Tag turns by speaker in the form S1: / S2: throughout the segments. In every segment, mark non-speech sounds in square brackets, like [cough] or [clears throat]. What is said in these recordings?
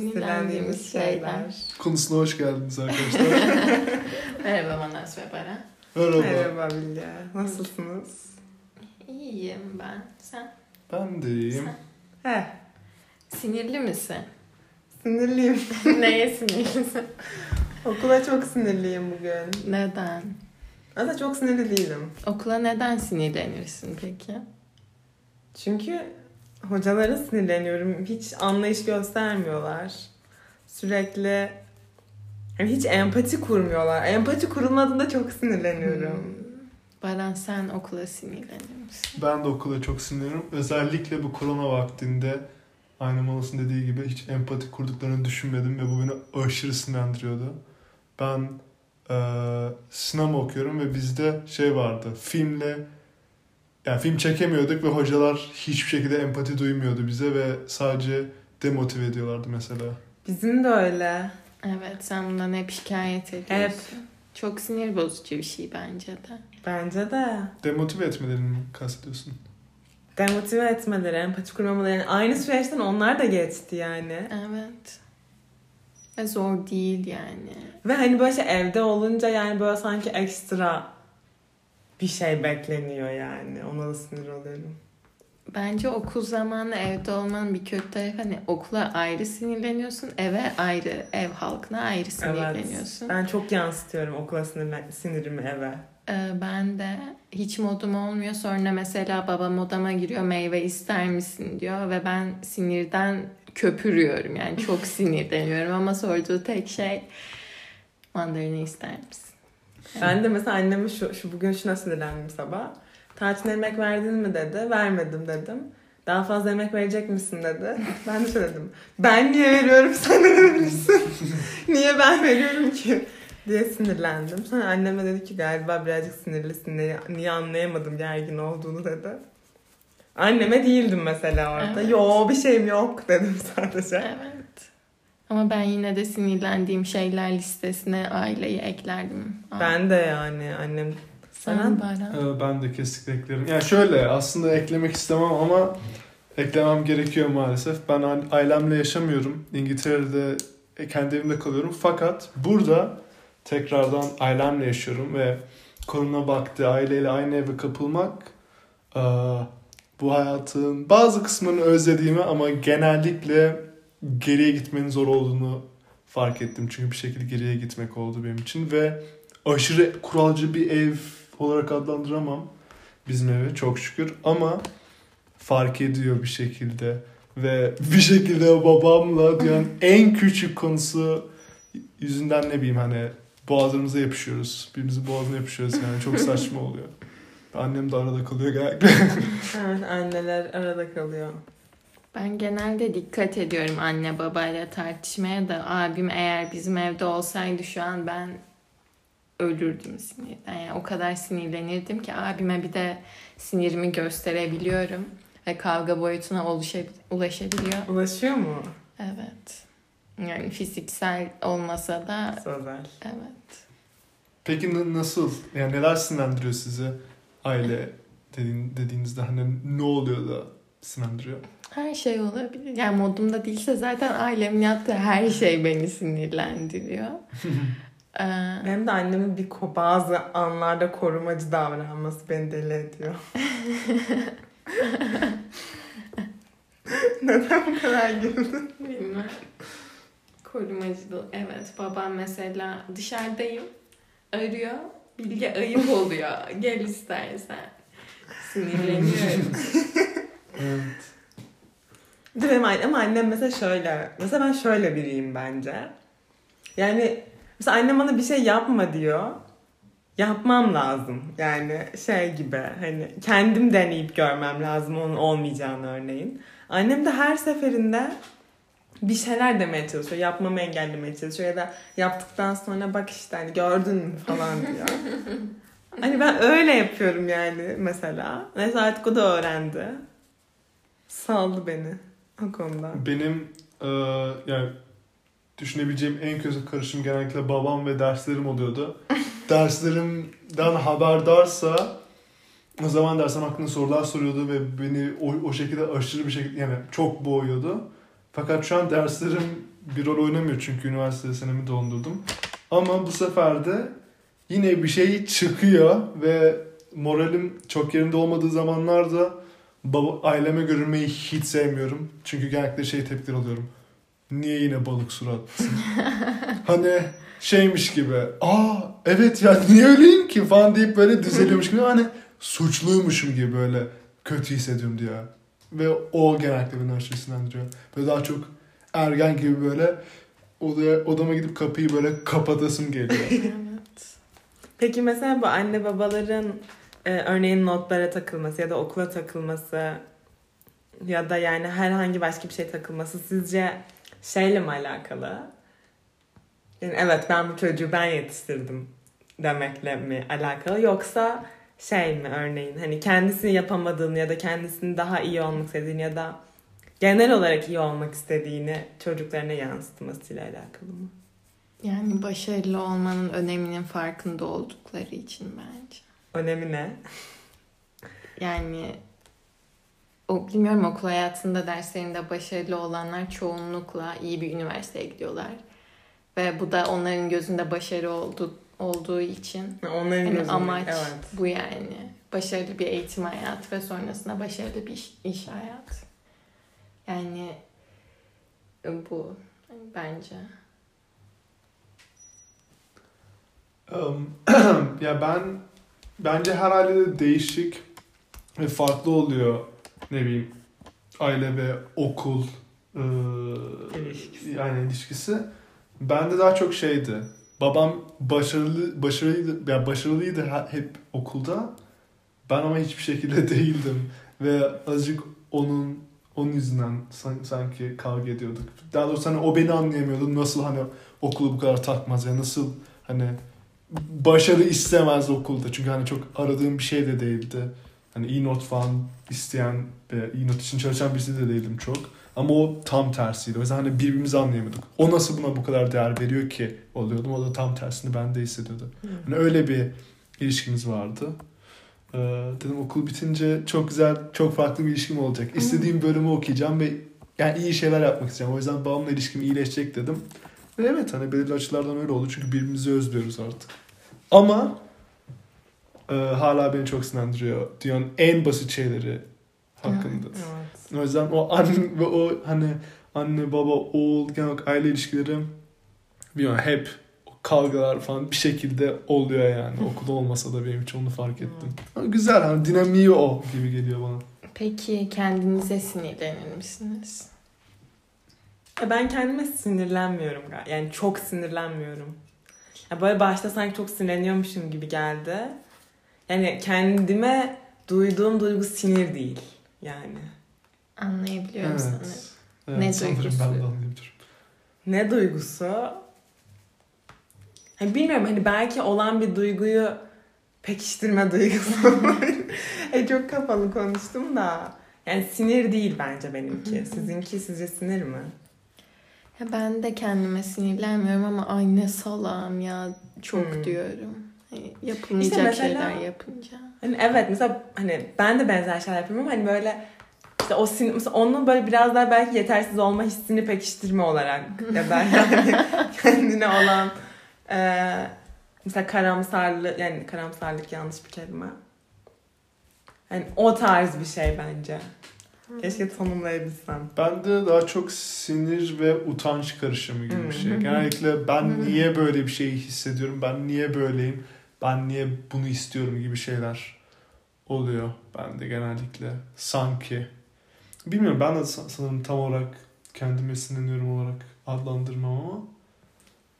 S1: Sinirlendiğimiz şeyler.
S2: Konusuna hoş geldiniz arkadaşlar. [laughs]
S1: Merhaba Manas ve Baran.
S2: Merhaba.
S3: Merhaba Bilge. Nasılsınız?
S1: İyiyim ben. Sen?
S2: Ben de iyiyim.
S3: He.
S1: Sinirli misin?
S3: Sinirliyim. [laughs]
S1: Neye sinirlisin?
S3: Okula çok sinirliyim bugün.
S1: Neden?
S3: Aslında çok sinirli değilim.
S1: Okula neden sinirlenirsin peki?
S3: Çünkü hocalara sinirleniyorum. Hiç anlayış göstermiyorlar. Sürekli yani hiç empati kurmuyorlar. Empati kurulmadığında çok sinirleniyorum.
S1: Hmm. Baran sen okula sinirlenir misin?
S2: Ben de okula çok sinirleniyorum. Özellikle bu korona vaktinde aynı Malas'ın dediği gibi hiç empati kurduklarını düşünmedim ve bu beni aşırı sinirlendiriyordu. Ben eee sinema okuyorum ve bizde şey vardı. Filmle yani film çekemiyorduk ve hocalar hiçbir şekilde empati duymuyordu bize ve sadece demotive ediyorlardı mesela.
S3: Bizim de öyle.
S1: Evet sen bundan hep şikayet ediyorsun. Çok sinir bozucu bir şey bence de.
S3: Bence de.
S2: Demotive etmelerini mi kastediyorsun?
S3: Demotive etmeleri, empati kurmamaları. Yani aynı süreçten onlar da geçti yani.
S1: Evet. Ve zor değil yani.
S3: Ve hani böyle şey evde olunca yani böyle sanki ekstra bir şey bekleniyor yani. Ona da sinir oluyorum.
S1: Bence okul zamanı evde olmanın bir kötü tarafı hani okula ayrı sinirleniyorsun, eve ayrı, ev halkına ayrı sinirleniyorsun.
S3: Ben çok yansıtıyorum okula sinirlen- sinirimi eve.
S1: Ee, ben de hiç modum olmuyor. Sonra mesela babam odama giriyor meyve ister misin diyor ve ben sinirden köpürüyorum. Yani çok [laughs] sinirleniyorum ama sorduğu tek şey mandalina ister misin?
S3: Ben de mesela anneme şu, şu bugün şuna sinirlendim sabah. Tarçın emek verdin mi dedi. Vermedim dedim. Daha fazla emek verecek misin dedi. [laughs] Ben de şöyle dedim. Ben niye veriyorum sen de verirsin. [laughs] niye ben veriyorum ki? diye sinirlendim. Sonra anneme dedi ki galiba birazcık sinirlisin. Niye, niye anlayamadım gergin olduğunu dedi. Anneme değildim mesela orada.
S1: Evet.
S3: Yo bir şeyim yok dedim sadece.
S1: Evet. Ama ben yine de sinirlendiğim şeyler listesine aileyi eklerdim.
S3: Ben de yani annem
S1: Sen Baran.
S2: Ee, Ben de kesinlikle eklerim. Yani şöyle aslında eklemek istemem ama eklemem gerekiyor maalesef. Ben ailemle yaşamıyorum. İngiltere'de e, kendi evimde kalıyorum. Fakat burada tekrardan ailemle yaşıyorum ve korona vakti aileyle aynı eve kapılmak bu hayatın bazı kısmını özlediğimi ama genellikle geriye gitmenin zor olduğunu fark ettim. Çünkü bir şekilde geriye gitmek oldu benim için ve aşırı kuralcı bir ev olarak adlandıramam bizim evi çok şükür ama fark ediyor bir şekilde ve bir şekilde babamla dünyanın en küçük konusu yüzünden ne bileyim hani boğazlarımıza yapışıyoruz. Birbirimizin boğazına yapışıyoruz yani çok saçma oluyor. Annem de arada kalıyor genellikle. [laughs]
S3: Evet anneler arada kalıyor.
S1: Ben genelde dikkat ediyorum anne babayla tartışmaya da abim eğer bizim evde olsaydı şu an ben ölürdüm sinirden. Yani o kadar sinirlenirdim ki abime bir de sinirimi gösterebiliyorum ve kavga boyutuna ulaşabiliyor.
S3: Ulaşıyor mu?
S1: Evet. Yani fiziksel olmasa da
S3: Sözel.
S1: evet.
S2: Peki na- nasıl? Yani neler sinirlendiriyor sizi aile [laughs] dediğin, dediğinizde hani ne oluyor da sinirlendiriyor?
S1: Her şey olabilir. Yani modumda değilse zaten ailemin yaptığı her şey beni sinirlendiriyor. [laughs] Ee,
S3: Benim de annemin bir ko- bazı anlarda korumacı davranması beni deli ediyor. [laughs] Neden bu kadar güldün?
S1: Bilmem. Korumacılık. Evet babam mesela dışarıdayım. Arıyor. Bilge ayıp oluyor. Gel istersen. [laughs] Sinirleniyorum.
S2: Evet.
S3: Bir de benim annem, ama annem mesela şöyle. Mesela ben şöyle biriyim bence. Yani mesela annem bana bir şey yapma diyor. Yapmam lazım. Yani şey gibi hani kendim deneyip görmem lazım onun olmayacağını örneğin. Annem de her seferinde bir şeyler demeye çalışıyor. Yapmamı engellemeye çalışıyor ya da yaptıktan sonra bak işte hani gördün mü falan diyor. [laughs] hani ben öyle yapıyorum yani mesela. Neyse artık o da öğrendi. Saldı beni o konuda.
S2: Benim e, yani düşünebileceğim en kötü karışım genellikle babam ve derslerim oluyordu. [laughs] Derslerimden haberdarsa o zaman dersen hakkında sorular soruyordu ve beni o, o şekilde aşırı bir şekilde yani çok boğuyordu. Fakat şu an derslerim bir rol oynamıyor çünkü üniversite senemi dondurdum. Ama bu sefer de yine bir şey çıkıyor ve moralim çok yerinde olmadığı zamanlarda baba, aileme görünmeyi hiç sevmiyorum. Çünkü genellikle şey tepkiler alıyorum. Niye yine balık suratlısın? [laughs] hani şeymiş gibi. Aa evet ya niye öyleyim ki falan deyip böyle düzeliyormuş gibi. Hani suçluymuşum gibi böyle kötü hissediyorum diye. Ve o genellikle beni aşırı sinirlendiriyor. Böyle daha çok ergen gibi böyle odaya, odama gidip kapıyı böyle kapatasım geliyor. [laughs]
S1: evet.
S3: Peki mesela bu anne babaların e, örneğin notlara takılması ya da okula takılması ya da yani herhangi başka bir şey takılması sizce şeyle mi alakalı? Yani evet ben bu çocuğu ben yetiştirdim demekle mi alakalı yoksa şey mi örneğin hani kendisini yapamadığını ya da kendisini daha iyi olmak istediğini ya da genel olarak iyi olmak istediğini çocuklarına yansıtmasıyla alakalı mı?
S1: Yani başarılı olmanın öneminin farkında oldukları için bence.
S3: Önemi ne?
S1: Yani o bilmiyorum okul hayatında derslerinde başarılı olanlar çoğunlukla iyi bir üniversiteye gidiyorlar. Ve bu da onların gözünde başarı oldu, olduğu için
S3: Onların
S1: yani
S3: gözünde.
S1: amaç
S3: Evet.
S1: bu yani. Başarılı bir eğitim hayatı ve sonrasında başarılı bir iş, iş hayatı. Yani bu bence.
S2: Um, [clears throat] ya ben bence her ailede değişik ve farklı oluyor ne bileyim aile ve okul e,
S3: İlişkisi.
S2: yani ilişkisi. Bende daha çok şeydi. Babam başarılı başarılıydı ya başarılıydı ha- hep okulda. Ben ama hiçbir şekilde [laughs] değildim ve azıcık onun onun yüzünden san- sanki kavga ediyorduk. Daha doğrusu hani o beni anlayamıyordu. Nasıl hani okulu bu kadar takmaz ya nasıl hani başarı istemez okulda. Çünkü hani çok aradığım bir şey de değildi. Hani iyi not falan isteyen ve iyi not için çalışan birisi de değildim çok. Ama o tam tersiydi. O yüzden hani birbirimizi anlayamıyorduk. O nasıl buna bu kadar değer veriyor ki oluyordum. O da tam tersini bende hissediyordu. Hani öyle bir ilişkimiz vardı. Ee, dedim okul bitince çok güzel, çok farklı bir ilişkim olacak. İstediğim bölümü okuyacağım ve yani iyi şeyler yapmak isteyeceğim. O yüzden babamla ilişkim iyileşecek dedim. Ve evet hani belirli açılardan öyle oldu. Çünkü birbirimizi özlüyoruz artık. Ama e, hala beni çok sinirlendiriyor. Dünyanın en basit şeyleri hakkında.
S3: Evet.
S2: O yüzden o anne [laughs] ve o hani anne baba oğul genel olarak aile ilişkileri bilmiyorum hep kavgalar falan bir şekilde oluyor yani. [laughs] Okulda olmasa da benim için onu fark ettim. Ama güzel hani dinamiği o gibi geliyor bana.
S1: Peki kendinize sinirlenir misiniz?
S3: Ya Ben kendime sinirlenmiyorum. Yani çok sinirlenmiyorum. Ya böyle başta sanki çok sinirleniyormuşum gibi geldi. Yani kendime duyduğum duygu sinir değil. Yani.
S1: Anlayabiliyorum sanırım.
S2: Evet,
S1: Ne
S2: sanırım
S1: duygusu?
S2: Ben de anlayabilirim.
S3: Ne duygusu? Hani bilmiyorum hani belki olan bir duyguyu pekiştirme duygusu. hani [laughs] çok kapalı konuştum da. Yani sinir değil bence benimki. Sizinki sizce sinir mi?
S1: Ya ben de kendime sinirlenmiyorum ama ay ne salam ya çok
S3: Hmm.
S1: diyorum. Hani yapılmayacak
S3: İşte mesela-
S1: şeyler yapınca.
S3: Hani evet mesela hani ben de benzer şeyler yapıyorum ama hani böyle işte o sin mesela onun böyle biraz daha belki yetersiz olma hissini pekiştirme olarak [laughs] ya yani kendine olan eee mesela karamsarlık yani karamsarlık yanlış bir kelime. Hani o tarz bir şey bence. Keşke tanımlayabilsem.
S2: Bende daha çok sinir ve utanç karışımı gibi bir şey.
S3: Hı.
S2: Genellikle ben
S1: Hı.
S2: niye böyle bir şey hissediyorum, ben niye böyleyim, ben niye bunu istiyorum gibi şeyler oluyor bende genellikle. Sanki. Bilmiyorum ben de sa- sanırım tam olarak kendime sinirleniyorum olarak adlandırmam ama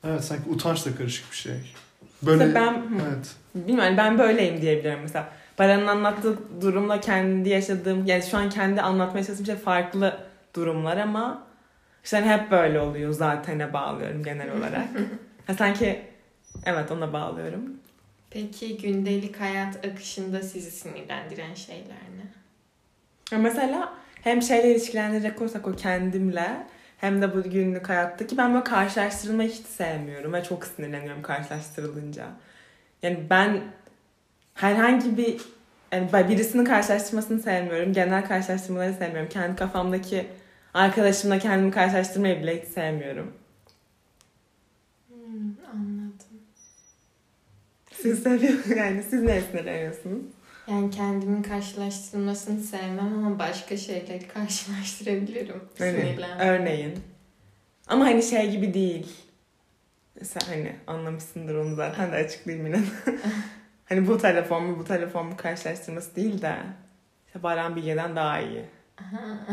S2: evet sanki utançla karışık bir şey. Böyle
S3: Mesela ben
S2: evet.
S3: bilmiyorum ben böyleyim diyebilirim mesela. Baran'ın anlattığı durumla kendi yaşadığım yani şu an kendi anlatmaya çalıştığım şey farklı durumlar ama işte hani hep böyle oluyor zaten'e bağlıyorum genel olarak. [laughs] ha, sanki evet ona bağlıyorum.
S1: Peki gündelik hayat akışında sizi sinirlendiren şeyler ne?
S3: Ya mesela hem şeyle ilişkilendirecek olursak o kendimle hem de bu günlük hayattaki ben böyle karşılaştırılmayı hiç sevmiyorum ve çok sinirleniyorum karşılaştırılınca. Yani ben herhangi bir yani birisinin karşılaştırmasını sevmiyorum. Genel karşılaştırmaları sevmiyorum. Kendi kafamdaki Arkadaşımla kendimi karşılaştırmayı bile hiç sevmiyorum.
S1: Hmm, anladım.
S3: Siz seviyor yani siz ne sinirleniyorsunuz?
S1: Yani kendimin karşılaştırılmasını sevmem ama başka şeyleri karşılaştırabilirim. Sinirlenmem.
S3: örneğin. Ama hani şey gibi değil. Sen hani anlamışsındır onu zaten de açıklayayım yine. [laughs] hani bu telefon mu bu telefon mu karşılaştırması değil de işte Baran Bilge'den daha iyi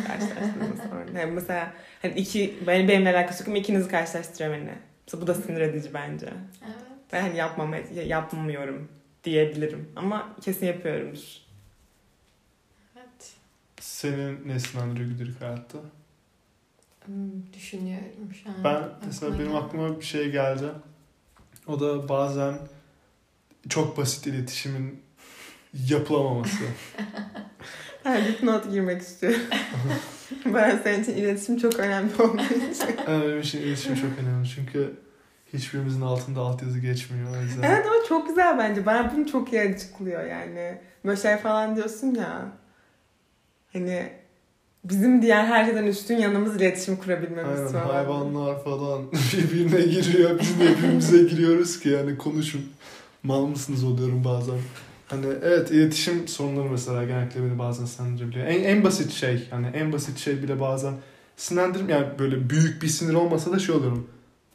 S3: karşılaştırması. örneğin. Yani mesela hani iki, benim, benimle alakası yok ama ikinizi karşılaştırıyorum hani. Mesela bu da sinir edici bence.
S1: Evet.
S3: Ben hani yapmamaya, yapmıyorum diyebilirim. Ama kesin yapıyorumdur.
S1: Evet.
S2: Senin ne sinirlendiriyor gündelik hayatta?
S1: Hmm, Düşünüyorum şu an.
S2: Ben mesela benim
S1: geldi.
S2: aklıma bir şey geldi. O da bazen çok basit iletişimin yapılamaması. [laughs]
S3: Ben dipnot girmek istiyorum. [laughs] ben senin için iletişim çok önemli olduğu için.
S2: Yani benim için iletişim çok önemli çünkü hiçbirimizin altında altyazı geçmiyor. O yüzden.
S3: Evet ama çok güzel bence. Ben bunu çok iyi açıklıyor yani. Böyle şey falan diyorsun ya. Hani bizim diğer herkesten üstün yanımız iletişim kurabilmemiz
S2: Aynen
S3: falan.
S2: hayvanlar falan [laughs] birbirine giriyor. Biz de birbirimize giriyoruz ki yani konuşun. Mal mısınız oluyorum bazen. Hani evet iletişim sorunları mesela genellikle beni bazen sinirlenebiliyor. En, en basit şey hani en basit şey bile bazen sinirlendirim yani böyle büyük bir sinir olmasa da şey oluyorum.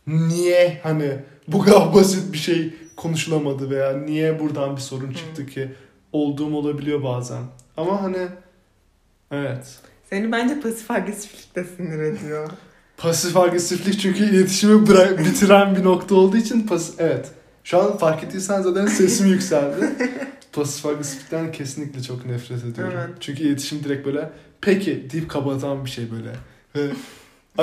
S2: Niye hani bu kadar [laughs] basit bir şey konuşulamadı veya niye buradan bir sorun çıktı ki olduğum olabiliyor bazen. Ama hani evet.
S3: Seni bence pasif agresiflik de sinir ediyor. [laughs]
S2: Pasif agresiflik çünkü iletişimi bırak, bitiren bir nokta olduğu için pas evet. Şu an fark ettiysen zaten sesim yükseldi. [laughs] Pasif agresiflikten kesinlikle çok nefret ediyorum.
S3: Evet.
S2: Çünkü iletişim direkt böyle peki deyip kapatan bir şey böyle.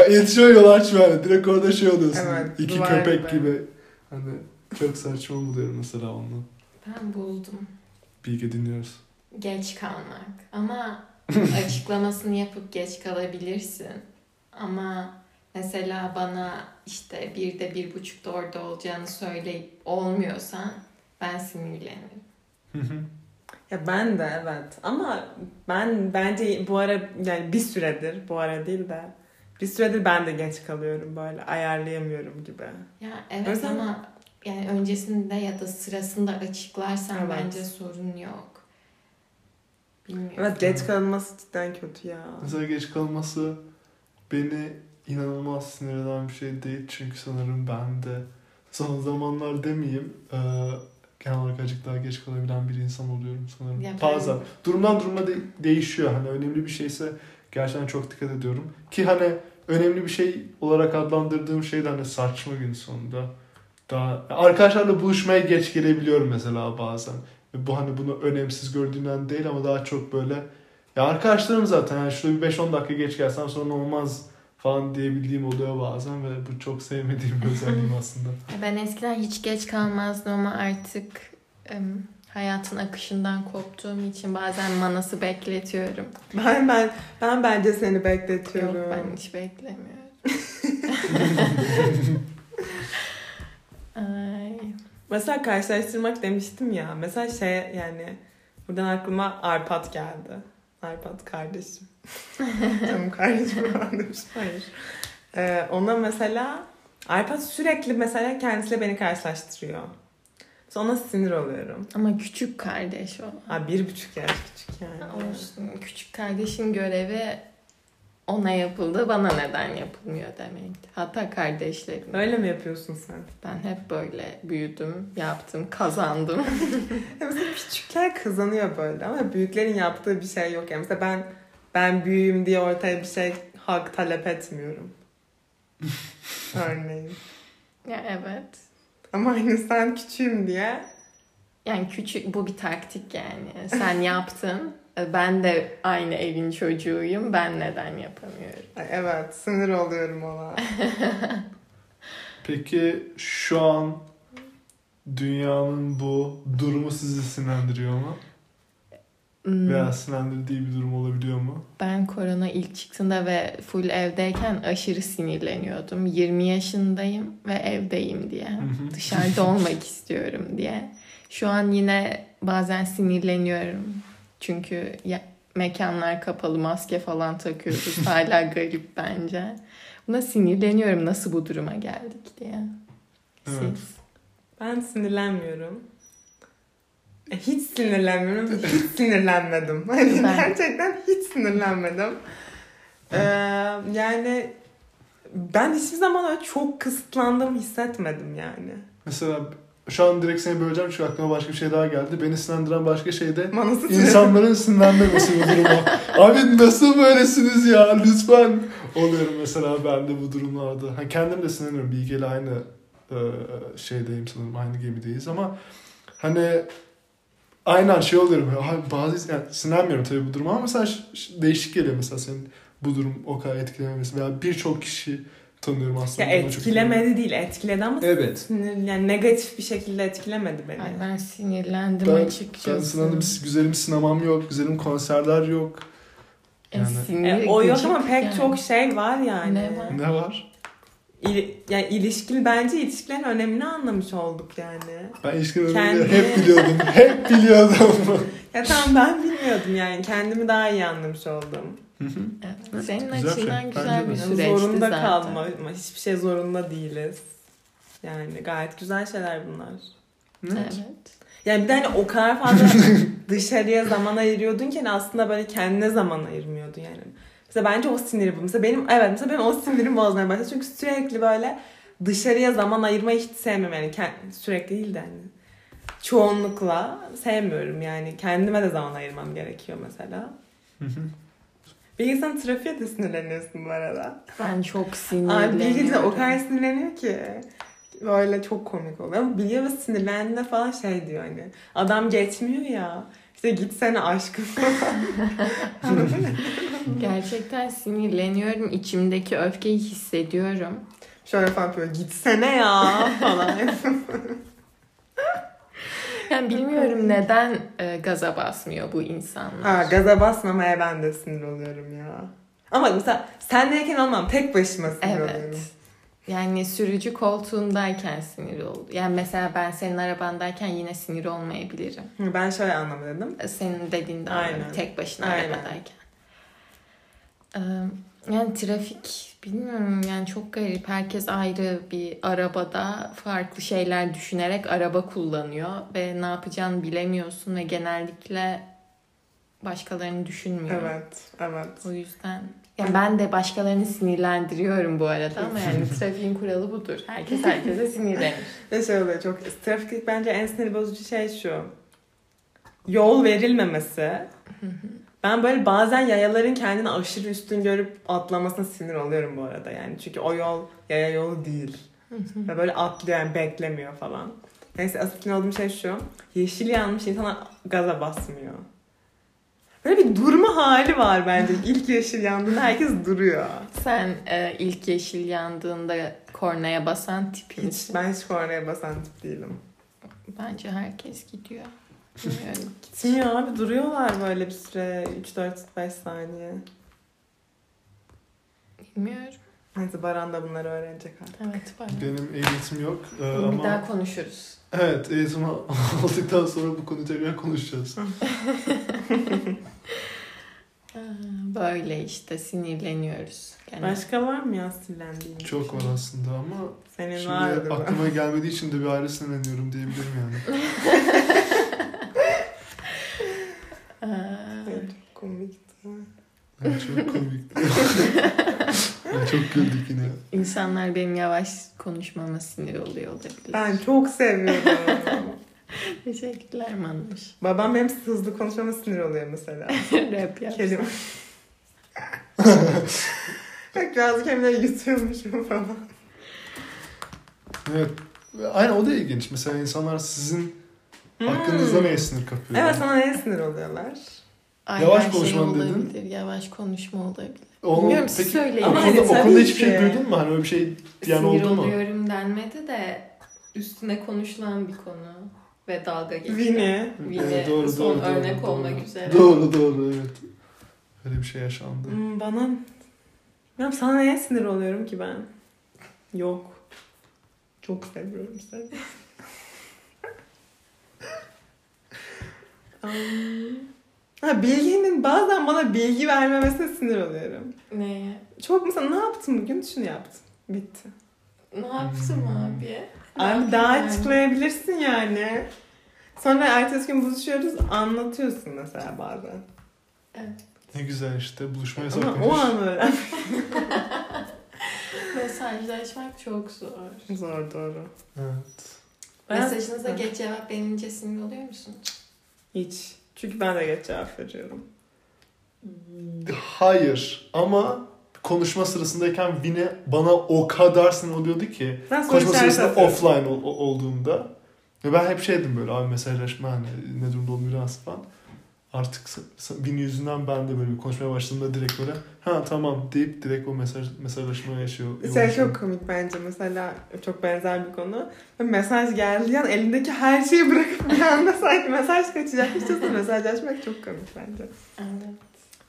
S2: İletişime yol açmıyor yani. Direkt orada şey oluyorsun.
S3: Evet,
S2: İki köpek
S3: gibi.
S2: gibi. Hani çok saçma buluyorum mesela onu.
S1: Ben buldum.
S2: Bilge dinliyoruz.
S1: Geç kalmak. Ama [laughs] açıklamasını yapıp geç kalabilirsin. Ama mesela bana işte bir de bir buçukta orada olacağını söyleyip olmuyorsan ben sinirlenirim.
S2: Hı hı.
S3: Ya ben de evet. Ama ben bence bu ara yani bir süredir bu ara değil de bir süredir ben de geç kalıyorum böyle ayarlayamıyorum gibi.
S1: Ya evet
S3: Özel-
S1: ama yani öncesinde ya da sırasında açıklarsan
S3: Evet.
S1: bence sorun yok. Bilmiyorum.
S3: Evet geç kalınması cidden kötü ya.
S2: Mesela geç kalması beni inanılmaz sinir eden bir şey değil. Çünkü sanırım ben de son zamanlar demeyeyim e, genel olarak azıcık daha geç kalabilen bir insan oluyorum sanırım.
S1: Ya ben-
S2: Bazen. Durumdan duruma de- değişiyor. Hani önemli bir şeyse gerçekten çok dikkat ediyorum. Ki hani önemli bir şey olarak adlandırdığım şey de hani saçma gün sonunda. Daha arkadaşlarla buluşmaya geç gelebiliyorum mesela bazen. Bu hani bunu önemsiz gördüğümden değil ama daha çok böyle ya arkadaşlarım zaten yani şurada bir 5-10 dakika geç gelsem sorun olmaz falan diyebildiğim oluyor bazen ve bu çok sevmediğim bir özelliğim [laughs] aslında.
S1: Ben eskiden hiç geç kalmazdım ama artık em, hayatın akışından koptuğum için bazen manası bekletiyorum.
S3: Ben ben ben bence seni
S1: Yok
S3: bekletiyorum.
S1: ben hiç beklemiyorum. [laughs] Ay.
S3: Mesela karşılaştırmak demiştim ya. Mesela şey yani buradan aklıma Arpat geldi. Arpat kardeşim. [laughs] Canım kardeşim falan demiş. Hayır. Ee, ona mesela Arpat sürekli mesela kendisiyle beni karşılaştırıyor. Sonra sinir oluyorum.
S1: Ama küçük kardeş o.
S3: Ha bir buçuk yaş küçük yani.
S1: Olsun. Küçük kardeşin görevi ona yapıldı, bana neden yapılmıyor demekti. Hatta kardeşlerim.
S3: Öyle mi yapıyorsun sen?
S1: Ben hep böyle büyüdüm, yaptım, kazandım. [laughs]
S3: Mesela küçükler kazanıyor böyle ama büyüklerin yaptığı bir şey yok. Yani mesela ben ben büyüğüm diye ortaya bir şey hak talep etmiyorum. [laughs] Örneğin.
S1: ya evet.
S3: Ama aynı sen küçüğüm diye.
S1: Yani küçük bu bir taktik yani. Sen yaptın. Ben de aynı evin çocuğuyum. Ben neden yapamıyorum?
S3: Ay evet sinir oluyorum ona. [laughs]
S2: Peki şu an dünyanın bu durumu sizi sinirlendiriyor mu?
S1: Hmm,
S2: Veya sinirlendirdiği bir durum olabiliyor mu?
S1: Ben korona ilk çıktığında ve full evdeyken aşırı sinirleniyordum. 20 yaşındayım ve evdeyim diye. Dışarıda olmak [laughs] istiyorum diye. Şu an yine bazen sinirleniyorum. Çünkü ya, mekanlar kapalı maske falan takıyoruz. [laughs] Hala garip bence. Buna sinirleniyorum nasıl bu duruma geldik diye. Siz?
S2: Evet.
S3: Ben sinirlenmiyorum. E, hiç sinirlenmiyorum. Hiç sinirlenmedim. [laughs] Hani
S1: Ben-
S3: gerçekten hiç sinirlenmedim. Ee, yani ben hiçbir zaman öyle çok kısıtlandığımı hissetmedim yani.
S2: Mesela şu an direkt seni böleceğim çünkü aklıma başka bir şey daha geldi. Beni sinirlendiren başka şey de
S3: Manası
S2: insanların sinirlenmemesi bu duruma. Abi nasıl böylesiniz ya lütfen. Oluyorum mesela ben de bu durumlarda. Ha, kendim de sinirleniyorum. Bilge'yle aynı e, şeydeyim sanırım. Aynı gemideyiz ama hani aynen şey oluyorum. Abi bazı yani sinirlenmiyorum tabii bu duruma ama mesela değişik geliyor mesela senin bu durum o kadar etkilememesi veya birçok kişi tanıyorum aslında.
S3: Ya etkilemedi değil, etkiledi ama
S2: Evet.
S3: sinir, yani negatif bir şekilde etkilemedi beni.
S1: Ay ben sinirlendim
S2: Ben,
S1: açıkçası.
S2: ben sinirlendim. Güzelim sinemam yok. Güzelim konserler yok.
S1: E,
S2: Yani-
S1: sinir,
S3: E, o yok ama pek
S1: yani.
S3: çok şey var yani.
S1: Ne var?
S2: Ne var?
S3: İli, yani ilişkili bence ilişkilerin önemini anlamış olduk yani.
S2: Ben ilişkileri
S3: Kendi-
S2: hep biliyordum. hep biliyordum. [laughs]
S3: Ya tamam ben bilmiyordum yani kendimi daha iyi anlamış oldum.
S1: Evet, Senin
S2: Güzel
S1: açından
S2: şey.
S1: güzel bir
S2: de.
S3: Yani
S1: süreçti
S3: zorunda
S1: zaten.
S3: kalma hiçbir şey zorunda değiliz. Yani gayet güzel şeyler bunlar.
S1: Evet.
S3: Yani bir de hani o kadar fazla [laughs] dışarıya zaman ayırıyordun ki hani aslında böyle kendine zaman ayırmıyordun yani. Mesela bence o siniri bu. Mesela benim evet mesela benim o sinirim bozmaya başladı. Çünkü sürekli böyle dışarıya zaman ayırmayı hiç sevmiyorum yani. Kend- sürekli değil de hani. Çoğunlukla sevmiyorum yani. Kendime de zaman ayırmam gerekiyor mesela. Bir insan trafiğe de sinirleniyorsun bu arada.
S1: Ben çok sinirleniyorum.
S3: Bilge de o kadar sinirleniyor ki. Böyle çok komik oluyor. Ama Bilge sinirlendiğinde falan şey diyor hani. Adam geçmiyor ya. İşte gitsene aşkım. [laughs]
S1: Gerçekten sinirleniyorum. İçimdeki öfkeyi hissediyorum.
S3: Şöyle falan yapıyor. Gitsene ya falan. [laughs]
S1: Yani bilmiyorum neden e, gaza basmıyor bu insanlar.
S3: ha gaza basmamaya ben de sinir oluyorum ya. Ama mesela sendeyken olmam. Tek başıma sinir
S1: Evet.
S3: oluyorum.
S1: Yani sürücü koltuğundayken sinir oldu. Yani mesela ben senin arabandayken yine sinir olmayabilirim.
S3: Ben şöyle anlamadım.
S1: Senin dediğinde
S3: Aynen.
S1: anladım. Tek başına
S3: Aynen.
S1: arabadayken. Yani trafik bilmiyorum yani çok garip. Herkes ayrı bir arabada farklı şeyler düşünerek araba kullanıyor ve ne yapacağını bilemiyorsun ve genellikle başkalarını düşünmüyor.
S3: Evet. Evet.
S1: O yüzden yani ben de başkalarını sinirlendiriyorum bu arada ama yani trafiğin kuralı budur. Herkes [laughs] herkese sinirlenir.
S3: Ve oluyor çok trafik bence en sinir bozucu şey şu. Yol verilmemesi. Ben böyle bazen yayaların kendini aşırı üstün görüp atlamasına sinir oluyorum bu arada yani. Çünkü o yol yaya yolu değil. Ve böyle atlıyor yani beklemiyor falan. Neyse asıl sinir olduğum şey şu. Yeşil yanmış insanlar gaza basmıyor. Böyle bir durma hali var bence. İlk yeşil yandığında herkes duruyor.
S1: Sen e, ilk yeşil yandığında kornaya basan tip
S3: Hiç,
S1: misin?
S3: ben hiç kornaya basan tip değilim.
S1: Bence herkes gidiyor. Bilmiyorum. [laughs]
S3: Gitmiyor abi duruyorlar böyle bir süre 3-4-5 saniye.
S1: Bilmiyorum.
S3: Neyse Baran da bunları öğrenecek artık.
S1: Evet var.
S2: Benim ehliyetim yok Ee,
S1: Bir
S2: ama
S1: daha konuşuruz.
S2: evet eğitim [laughs] aldıktan sonra bu konuyu tekrar konuşacağız. [laughs]
S1: Böyle işte sinirleniyoruz. Yani
S3: Başka var mı ya sinirlendiğin?
S2: Çok
S3: şey?
S2: var aslında ama
S3: Senin
S2: şimdi
S3: vardı mı?
S2: aklıma gelmediği için de bir ayrı sinirleniyorum diyebilirim yani.
S3: Evet, çok komikti.
S2: Yani çok komik. Yani [laughs] çok güldük yine.
S1: İnsanlar benim yavaş konuşmama sinir oluyor olabilir.
S3: Ben çok seviyordum. [laughs]
S1: Teşekkürler Manuş.
S3: Babam benim hızlı konuşmama sinir oluyor mesela. [laughs]
S1: Rap yap.
S3: Kelime. Bak bazı kelimeleri yutuyormuşum falan.
S2: Evet. Aynen o da ilginç. Mesela insanlar sizin hakkınızda neye sinir kapıyor?
S3: Hmm. Evet sana neye sinir oluyorlar?
S1: Ay,
S2: Yavaş konuşman
S1: şey
S2: dedin.
S1: Yavaş konuşma olabilir.
S2: Onu-
S1: Bilmiyorum, siz
S2: peki,
S1: söyleyin.
S2: O
S3: Ama
S2: konuda,
S3: hani
S2: o konuda
S3: tabii
S2: hiçbir şey duydun mu? Hani öyle bir şey
S1: sinir
S2: oldu mu?
S1: oluyorum denmedi de üstüne konuşulan bir konu ve dalga geçiyor.
S3: Vini.
S1: Vini
S2: Evet, doğru,
S1: son
S2: doğru, doğru,
S1: örnek
S2: doğru.
S1: olmak üzere.
S2: Doğru doğru evet. Öyle bir şey yaşandı.
S3: Hmm, bana... Ya sana neye sinir oluyorum ki ben? Yok. Çok seviyorum seni. [laughs] Um, Ha, bilginin bazen bana bilgi vermemesine sinir oluyorum.
S1: Neye?
S3: Çok mesela ne yaptın bugün? Şunu yaptım. Bitti.
S1: Ne yaptım abi? Ne
S3: Abi daha
S1: yani?
S3: açıklayabilirsin yani. Sonra ertesi gün buluşuyoruz anlatıyorsun mesela bazen.
S2: Ne güzel işte buluşmaya
S3: Ama
S2: saklanmış.
S3: o an öğren. [laughs]
S1: Mesajlaşmak çok zor.
S3: Zor doğru.
S2: Evet.
S3: Ben-
S1: Mesajınıza
S3: Ha.
S1: geç cevap verince sinir oluyor musun?
S3: Hiç. Çünkü ben de geç cevap veriyorum.
S2: Hayır ama konuşma sırasındayken Vine bana o kadar sinir oluyordu ki
S3: Ben
S2: konuşma sırasında
S3: atıyorum.
S2: offline ol- ol- olduğumda ve ben hep şeydim böyle abi mesajlaşma hani ne durumda olduğunu biraz falan. Artık Vine yüzünden ben de böyle bir konuşmaya başladığımda direkt böyle ha tamam deyip direkt o mesaj mesajlaşmaya yaşıyor.
S3: Şey çok komik bence mesela çok benzer bir konu. Mesaj geldiği an elindeki her şeyi bırakıp bir anda [laughs] sanki mesaj kaçacakmışçasına mesajlaşmak çok komik bence.
S1: Evet.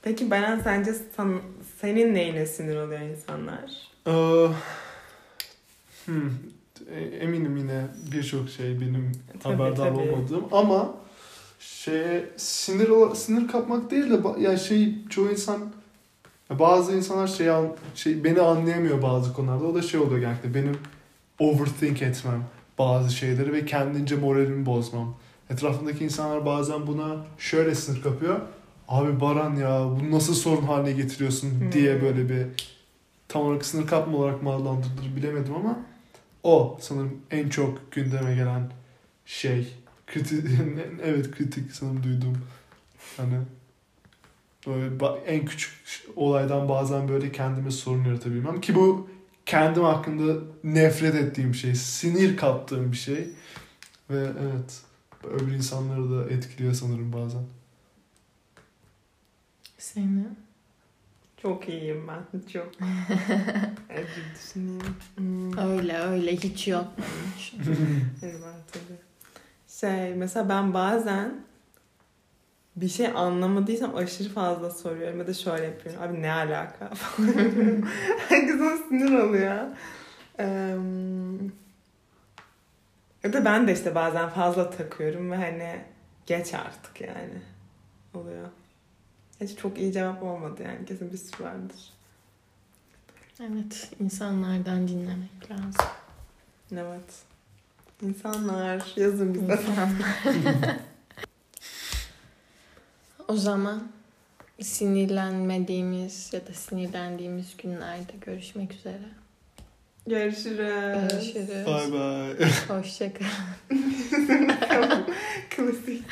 S3: Peki Beren sence san- senin neyine sinir oluyor insanlar?
S2: Ee, hmm, e- eminim yine birçok şey benim
S3: Tabii,
S2: haberdar
S3: tabii.
S2: olmadığım ama şeye sinir sinir kapmak değil de ya şey çoğu insan bazı insanlar şey, şey beni anlayamıyor bazı konularda o da şey oluyor genellikle benim overthink etmem bazı şeyleri ve kendince moralimi bozmam. Etrafındaki insanlar bazen buna şöyle sinir kapıyor. Abi Baran ya bunu nasıl sorun haline getiriyorsun
S3: Hmm.
S2: diye böyle bir tam olarak sınır kapma olarak mı adlandırılır bilemedim ama o sanırım en çok gündeme gelen şey. Kritik, [laughs] evet kritik sanırım duydum. Hani böyle en küçük olaydan bazen böyle kendime sorun yaratabilmem ki bu kendim hakkında nefret ettiğim şey, sinir kaptığım bir şey ve evet öbür insanları da etkiliyor sanırım bazen.
S1: Seni?
S3: Çok iyiyim ben. Çok. Evet bir düşüneyim. Hmm.
S1: Öyle öyle hiç yok [laughs]
S3: var tabii. Şey mesela ben bazen bir şey anlamadıysam aşırı fazla soruyorum ya da şöyle yapıyorum. Abi ne alaka [laughs] falan. [laughs] Herkes ona sinir oluyor. Eee, ya da ben de işte bazen fazla takıyorum ve hani geç artık yani oluyor. Hiç çok iyi cevap olmadı yani kesin bir sürü vardır.
S1: Evet, insanlardan dinlemek lazım.
S3: Evet. İnsanlar yazın bize.
S1: İnsanlar. [laughs] o zaman sinirlenmediğimiz ya da sinirlendiğimiz günlerde görüşmek üzere.
S3: Görüşürüz.
S1: Görüşürüz.
S2: Bye bye.
S1: Hoşçakalın. [laughs]
S3: Klasik.